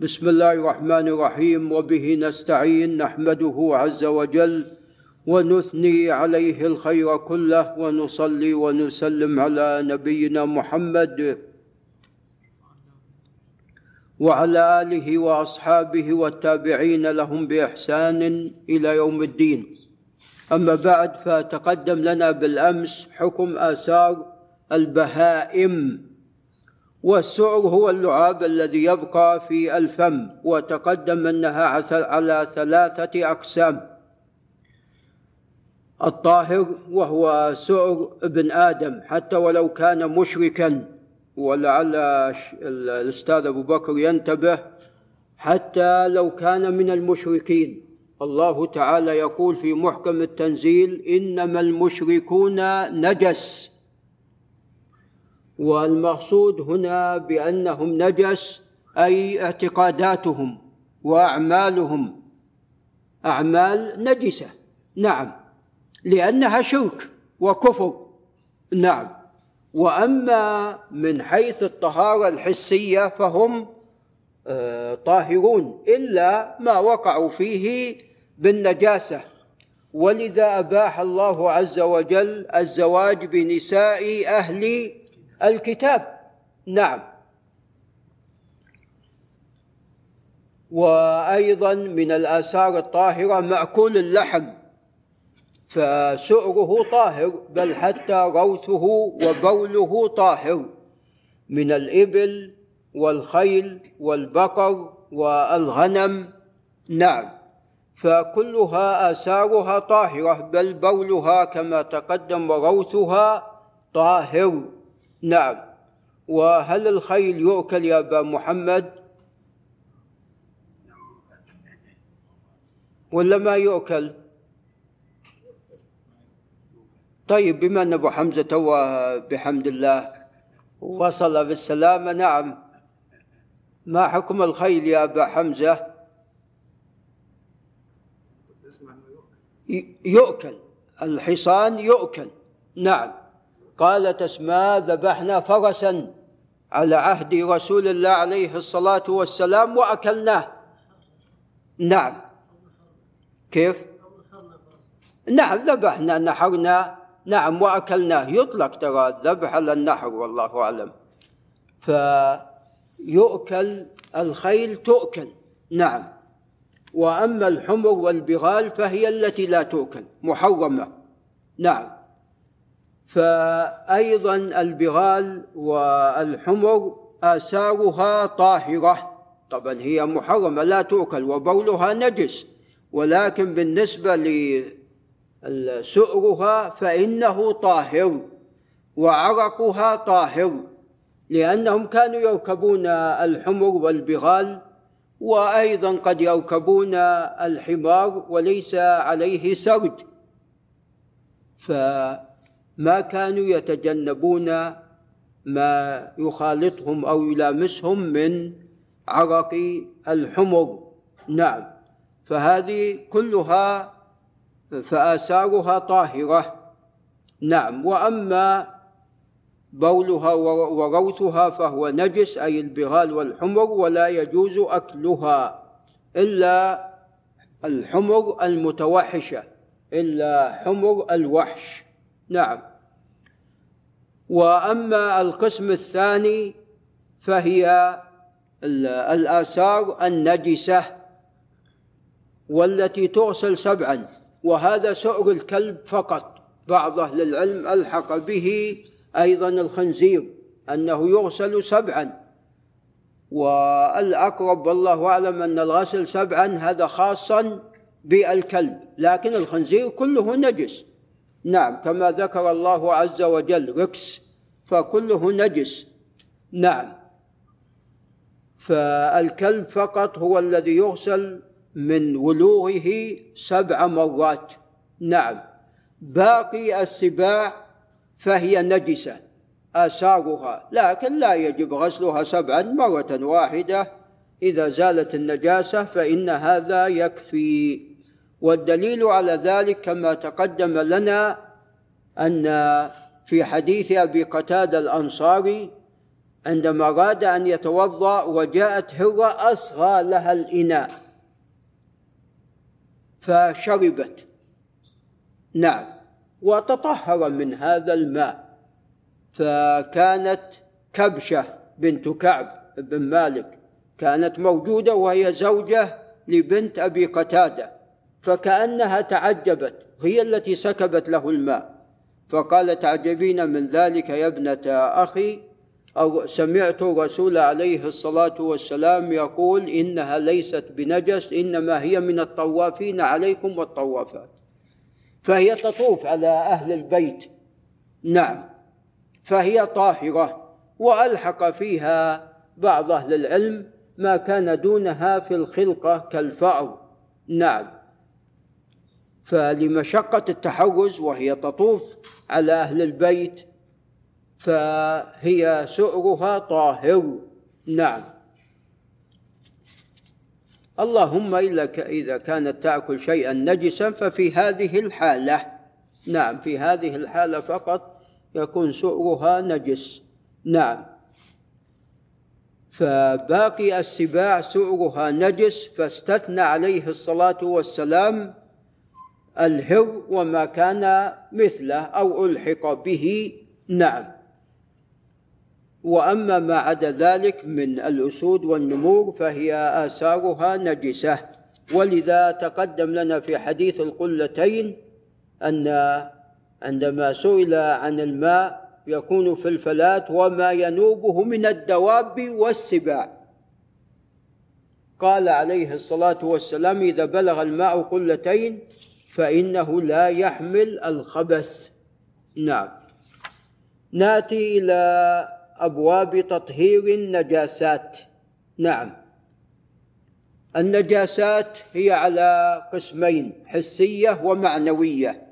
بسم الله الرحمن الرحيم. وبه نستعين نحمده عز وجل ونثني عليه الخير كله ونصلي ونسلم على نبينا محمد وعلى آله وأصحابه والتابعين لهم بإحسان إلى يوم الدين. أما بعد فتقدم لنا بالأمس حكم آثار البهائم. والسعر هو اللعاب الذي يبقى في الفم وتقدم أنها على ثلاثة أقسام. الطاهر وهو سعر ابن آدم حتى ولو كان مشركا. ولعل الأستاذ أبو بكر ينتبه حتى لو كان من المشركين. الله تعالى يقول في محكم التنزيل إنما المشركون نجس. والمقصود هنا بأنهم نجس أي اعتقاداتهم وأعمالهم. أعمال نجسة نعم. لأنها شرك وكفر نعم. وأما من حيث الطهارة الحسية فهم آه، طاهرون إلا ما وقعوا فيه بالنجاسة. ولذا أباح الله عز وجل الزواج بنساء أهل الكتاب. نعم. وأيضا من الآثار الطاهرة مأكول اللحم فسؤره طاهر بل حتى روثه وبوله طاهر من الإبل والخيل والبقر والغنم. نعم. فكلها آثارها طاهرة بل بولها كما تقدم وروثها طاهر. نعم. وهل الخيل يؤكل يا أبا محمد؟ ولا ما يؤكل؟ طيب بما أن أبو حمزة تو بحمد الله وصل بالسلامة نعم. ما حكم الخيل يا أبا حمزة؟ يؤكل. الحصان يؤكل. نعم. قالت اسماء ذبحنا فرسا على عهد رسول الله عليه الصلاة والسلام وأكلناه. نعم. كيف؟ نعم ذبحنا نحرنا. نعم وأكلناه. يطلق ترى الذبح على النحر والله أعلم. فيؤكل الخيل تؤكل. نعم. وأما الحمر والبغال فهي التي لا تؤكل محرمة. نعم. فأيضا البغال والحمر آثارها طاهرة. طبعا هي محرمة لا تؤكل وبولها نجس. ولكن بالنسبة لسؤرها فإنه طاهر وعرقها طاهر لأنهم كانوا يركبون الحمر والبغال وأيضا قد يركبون الحمار وليس عليه سرج. ف ما كانوا يتجنبون ما يخالطهم أو يلامسهم من عرق الحمر. نعم. فهذه كلها فآثارها طاهرة. نعم. وأما بولها وروثها فهو نجس أي البغال والحمر ولا يجوز أكلها إلا الحمر المتوحشة إلا حمر الوحش. نعم. وأما القسم الثاني فهي الآثار النجسة والتي تغسل سبعا وهذا سؤر الكلب فقط. بعض أهل العلم ألحق به أيضا الخنزير أنه يغسل سبعا. والأقرب والله أعلم أن الغسل سبعا هذا خاصا بالكلب لكن الخنزير كله نجس. نعم كما ذكر الله عز وجل ركس فكله نجس. نعم. فالكلب فقط هو الذي يغسل من ولوغه سبع مرات. نعم. باقي السباع فهي نجسة آثارها. لكن لا يجب غسلها سبعا مرة واحدة. إذا زالت النجاسة فإن هذا يكفي. والدليل على ذلك كما تقدم لنا أن في حديث أبي قتادة الأنصاري عندما أراد أن يتوضأ وجاءت هرة أصغى لها الإناء. فشربت. نعم. وتطهر من هذا الماء. فكانت كبشة بنت كعب بن مالك كانت موجودة وهي زوجة لبنت أبي قتادة. فكأنها تعجبت هي التي سكبت له الماء. فقال تعجبين من ذلك يا ابنة أخي؟ أو سمعت الرسول عليه الصلاة والسلام يقول إنها ليست بنجس إنما هي من الطوافين عليكم والطوافات. فهي تطوف على أهل البيت. نعم. فهي طاهرة وألحق فيها بعض أهل العلم ما كان دونها في الخلقة كالفأر. نعم. فلمشقة التحرز وهي تطوف على أهل البيت فهي سؤرها طاهر. نعم. اللهم إلا إذا كانت تأكل شيئا نجسا ففي هذه الحالة نعم في هذه الحالة فقط يكون سؤرها نجس. نعم. فباقي السباع سؤرها نجس فاستثنى عليه الصلاة والسلام الهر وما كان مثله أو ألحق به. نعم. وأما ما عدا ذلك من الأسود والنمور فهي آثارها نجسة. ولذا تقدم لنا في حديث القلتين أن عندما سئل عن الماء يكون في الفلاة وما ينوبه من الدواب والسباع. قال عليه الصلاة والسلام إذا بلغ الماء قلتين فإنه لا يحمل الخبث. نعم. ناتي إلى أبواب تطهير النجاسات. نعم. النجاسات هي على قسمين حسية ومعنوية.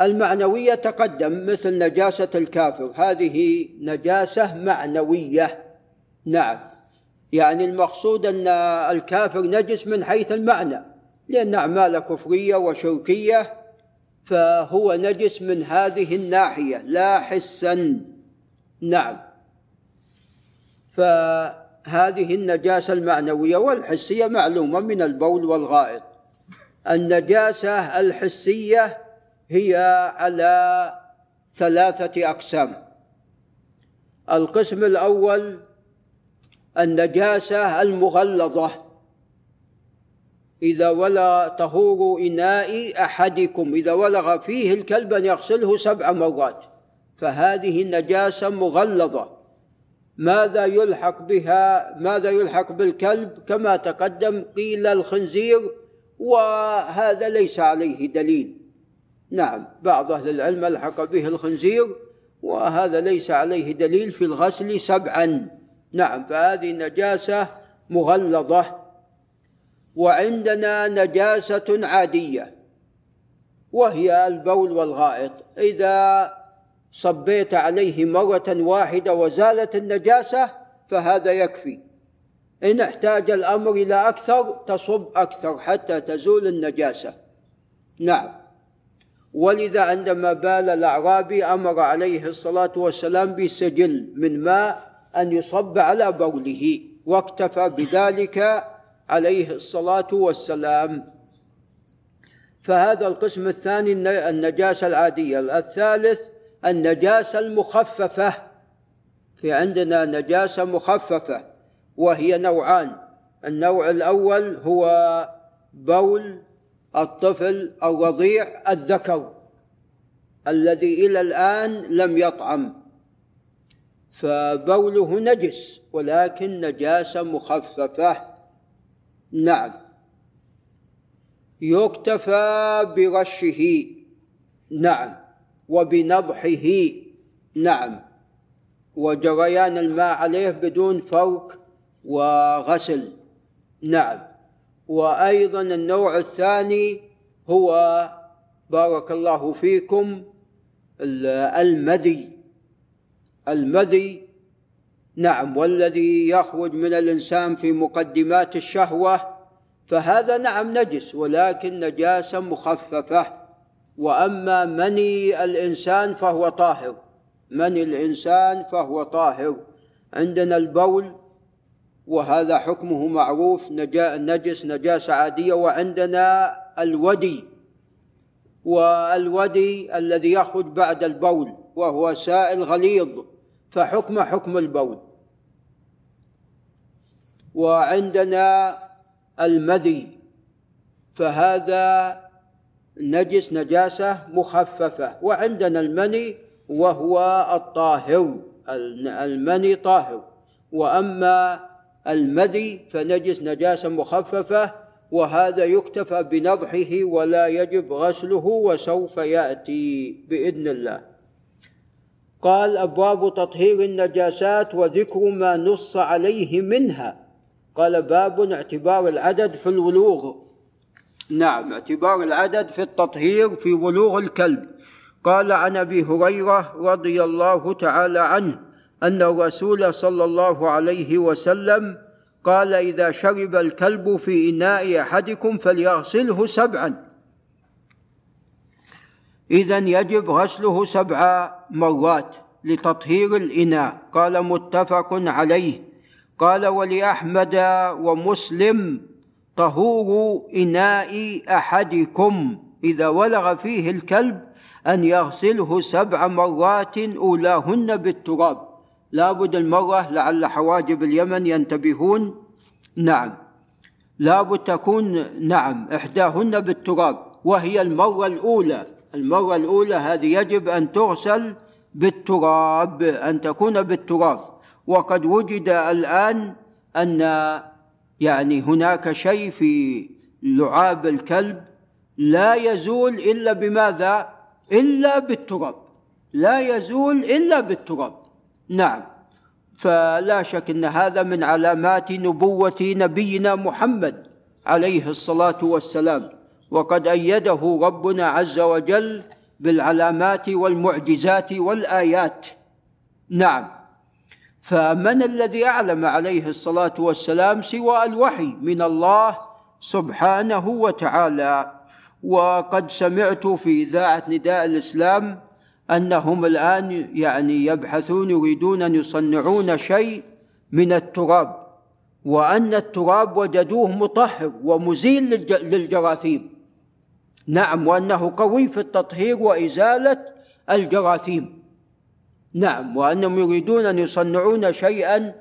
المعنوية تقدم مثل نجاسة الكافر. هذه نجاسة معنوية. نعم. يعني المقصود أن الكافر نجس من حيث المعنى. لأن أعمال كفرية وشركيه فهو نجس من هذه الناحية. لا حسا. نعم. فهذه النجاسة المعنوية والحسية معلومة من البول والغائط. النجاسة الحسية هي على ثلاثة أقسام. القسم الأول النجاسة المغلظة. إذا ولغ طهور إناء أحدكم إذا ولغ فيه الكلب أن يغسله سبع مرات فهذه النجاسة مغلظة. ماذا يلحق بها؟ ماذا يلحق بالكلب؟ كما تقدم قيل الخنزير وهذا ليس عليه دليل. نعم بعض أهل العلم ألحق به الخنزير وهذا ليس عليه دليل في الغسل سبعا. نعم فهذه نجاسة مغلظة. وعندنا نجاسة عادية وهي البول والغائط. إذا صبيت عليه مرة واحدة وزالت النجاسة فهذا يكفي. إن احتاج الأمر إلى أكثر تصب أكثر حتى تزول النجاسة. نعم. ولذا عندما بال الأعرابي أمر عليه الصلاة والسلام بسجل من ماء أن يصب على بوله واكتفى بذلك عليه الصلاة والسلام. فهذا القسم الثاني النجاسة العادية. الثالث النجاسة المخففة. في عندنا نجاسة مخففة وهي نوعان. النوع الأول هو بول الطفل الرضيع الذكر الذي إلى الآن لم يطعم. فبوله نجس ولكن نجاسة مخففة. نعم. يكتفى برشه. نعم. وبنضحه. نعم. وجريان الماء عليه بدون فرك وغسل. نعم. وأيضا النوع الثاني هو بارك الله فيكم المذي. المذي نعم والذي يخرج من الإنسان في مقدمات الشهوة فهذا نعم نجس ولكن نجاسة مخففة. وأما مني الإنسان فهو طاهر. من الإنسان فهو طاهر. عندنا البول وهذا حكمه معروف نجس نجاسة عادية. وعندنا الودي والودي الذي يخرج بعد البول وهو سائل غليظ فحكم حكم البول. وعندنا المذي. فهذا نجس نجاسة مخففة. وعندنا المني وهو الطاهر. المني طاهر. وأما المذي فنجس نجاسة مخففة. وهذا يكتفى بنضحه ولا يجب غسله وسوف يأتي بإذن الله. قال أبواب تطهير النجاسات وذكر ما نص عليه منها. قال باب اعتبار العدد في الولوغ نعم اعتبار العدد في التطهير في ولوغ الكلب. قال عن أبي هريرة رضي الله تعالى عنه أن الرسول صلى الله عليه وسلم قال إذا شرب الكلب في إناء أحدكم فليغسله سبعا. اذا يجب غسله سبع مرات لتطهير الإناء. قال متفق عليه. قال ولأحمد ومسلم طهور إناء أحدكم إذا ولغ فيه الكلب أن يغسله سبع مرات أولاهن بالتراب. لابد المرة لعل حواجب اليمن ينتبهون. نعم. لابد تكون نعم إحداهن بالتراب وهي المرة الأولى. المرة الأولى هذه يجب أن تغسل بالتراب أن تكون بالتراب. وقد وجد الآن أن يعني هناك شيء في لعاب الكلب لا يزول إلا بماذا؟ إلا بالتراب. لا يزول إلا بالتراب. نعم. فلا شك إن هذا من علامات نبوة نبينا محمد عليه الصلاة والسلام. وقد أيده ربنا عز وجل بالعلامات والمعجزات والآيات. نعم. فمن الذي أعلم عليه الصلاة والسلام سوى الوحي من الله سبحانه وتعالى؟ وقد سمعت في إذاعة نداء الإسلام أنهم الآن يعني يبحثون يريدون أن يصنعون شيء من التراب وأن التراب وجدوه مطهر ومزيل للجراثيم. نعم وأنه قوي في التطهير وإزالة الجراثيم. نعم وأنهم يريدون أن يصنعون شيئا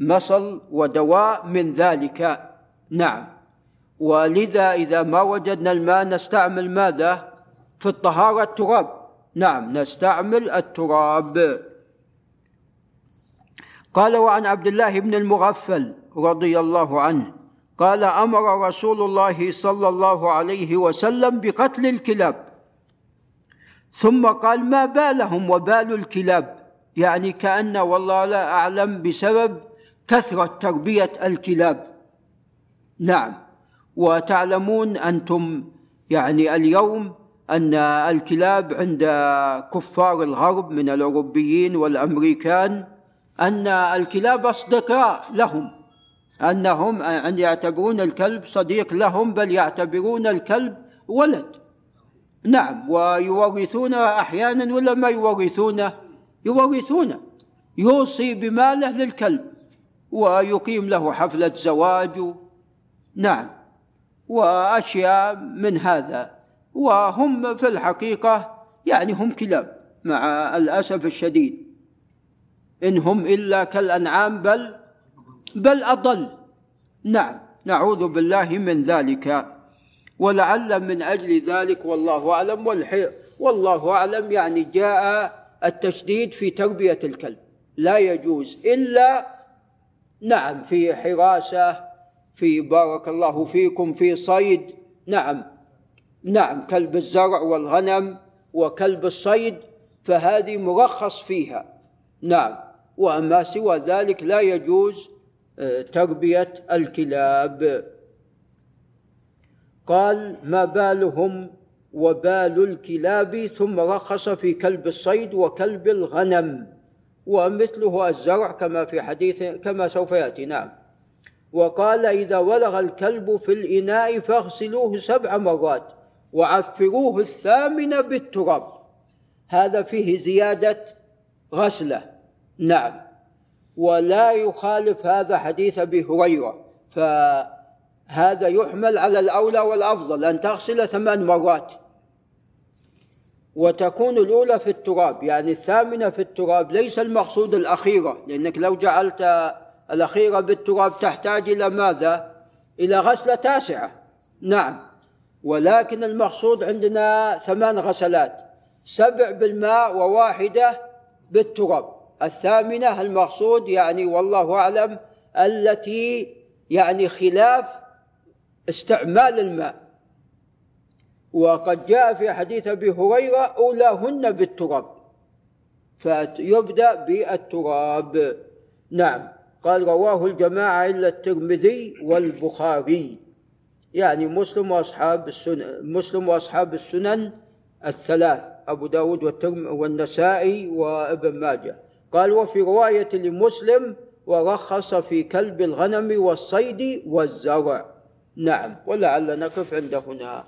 مصل ودواء من ذلك. نعم. ولذا إذا ما وجدنا الماء نستعمل ماذا؟ في الطهارة التراب. نعم نستعمل التراب. قال وعن عبد الله بن المغفل رضي الله عنه قال أمر رسول الله صلى الله عليه وسلم بقتل الكلاب. ثم قال ما بالهم وبال الكلاب؟ يعني كأن والله لا أعلم بسبب كثرة تربية الكلاب. نعم. وتعلمون أنتم يعني اليوم أن الكلاب عند كفار الغرب من الأوروبيين والأمريكان أن الكلاب أصدقاء لهم أنهم أن يعتبرون الكلب صديق لهم بل يعتبرون الكلب ولد. نعم ويورثونه أحيانا ولا ما يورثونه يورثونه يوصي بماله للكلب ويقيم له حفلة زواج. نعم وأشياء من هذا. وهم في الحقيقة يعني هم كلاب مع الأسف الشديد. إن هم إلا كالأنعام بل بل أضل. نعم نعوذ بالله من ذلك. ولعل من أجل ذلك والله أعلم والله أعلم يعني جاء التشديد في تربية الكلب. لا يجوز إلا نعم في حراسة في بارك الله فيكم في صيد. نعم نعم كلب الزرع والغنم وكلب الصيد فهذه مرخص فيها. نعم وأما سوى ذلك لا يجوز آه، تربية الكلاب. قال ما بالهم وبال الكلاب ثم رخص في كلب الصيد وكلب الغنم. ومثله الزرع كما في حديث كما سوف يأتي نعم. وقال إذا ولغ الكلب في الإناء فاغسلوه سبع مرات وعفروه الثامنه بالتراب. هذا فيه زيادة غسلة نعم. ولا يخالف هذا حديث أبي هريرة. فهذا يحمل على الأولى والأفضل أن تغسل ثمان مرات. وتكون الأولى في التراب يعني الثامنة في التراب ليس المقصود الأخيرة لأنك لو جعلت الأخيرة بالتراب تحتاج إلى ماذا؟ إلى غسلة تاسعة. نعم. ولكن المقصود عندنا ثمان غسلات سبع بالماء وواحدة بالتراب. الثامنة المقصود يعني والله أعلم التي يعني خلاف استعمال الماء. وقد جاء في حديث أبي هريرة أولاهن بالتراب فيبدأ بالتراب. نعم قال رواه الجماعة إلا الترمذي والبخاري. يعني مسلم وأصحاب السنن مسلم وأصحاب السنن الثلاث أبو داود والنسائي وابن ماجه. قال وفي رواية لمسلم ورخص في كلب الغنم والصيد والزرع. نعم. ولعل نقف عند هنا.